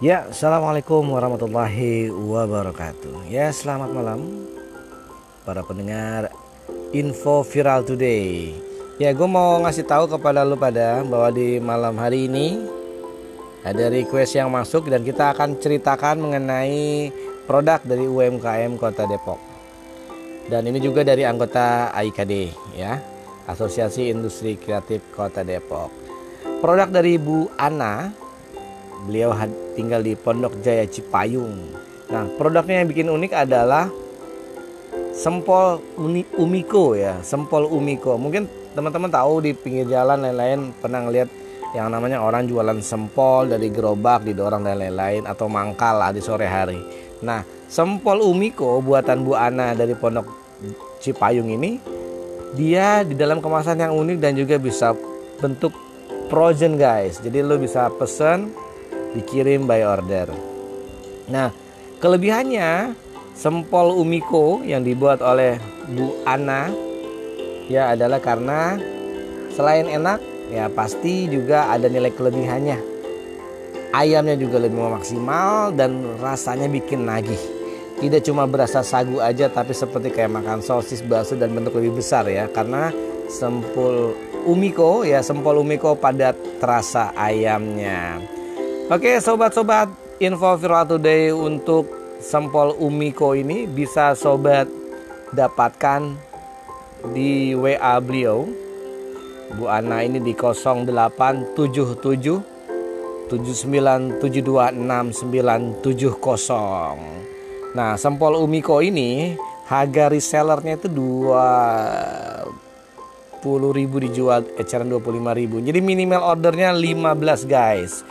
Ya, assalamualaikum warahmatullahi wabarakatuh. Ya, selamat malam para pendengar info viral today. Ya, gue mau ngasih tahu kepada lu pada bahwa di malam hari ini ada request yang masuk dan kita akan ceritakan mengenai produk dari UMKM Kota Depok. Dan ini juga dari anggota AIKD ya, Asosiasi Industri Kreatif Kota Depok. Produk dari Bu Ana, beliau tinggal di Pondok Jaya Cipayung. Nah, produknya yang bikin unik adalah sempol umiko ya, sempol umiko. Mungkin teman-teman tahu di pinggir jalan lain-lain pernah ngeliat yang namanya orang jualan sempol dari gerobak didorong dan lain-lain atau mangkal lah di sore hari. Nah, sempol umiko buatan Bu Ana dari Pondok Cipayung ini dia di dalam kemasan yang unik dan juga bisa bentuk frozen guys jadi lo bisa pesen dikirim by order. Nah kelebihannya sempol umiko yang dibuat oleh Bu Ana ya adalah karena selain enak ya pasti juga ada nilai kelebihannya. Ayamnya juga lebih maksimal dan rasanya bikin nagih. Tidak cuma berasa sagu aja tapi seperti kayak makan sosis bakso dan bentuk lebih besar ya. Karena sempol umiko ya sempol umiko pada terasa ayamnya. Oke sobat-sobat info viral today untuk sempol umiko ini bisa sobat dapatkan di WA beliau. Bu Ana ini di 0877 79726970. Nah, sempol umiko ini harga resellernya itu dua ribu dijual eceran 25.000 jadi minimal ordernya 15 guys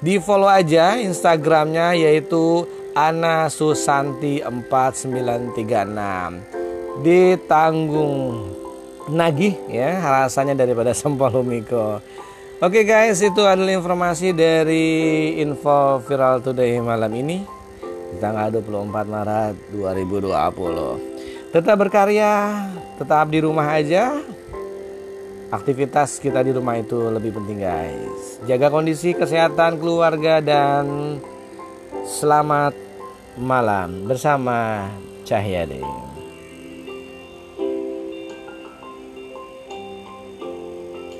di follow aja instagramnya yaitu Ana Susanti 4936 ditanggung nagih ya rasanya daripada sempol Umiko. Oke guys itu adalah informasi dari info viral today malam ini tanggal 24 Maret 2020 tetap berkarya tetap di rumah aja aktivitas kita di rumah itu lebih penting guys. Jaga kondisi kesehatan keluarga dan selamat malam bersama Cahyade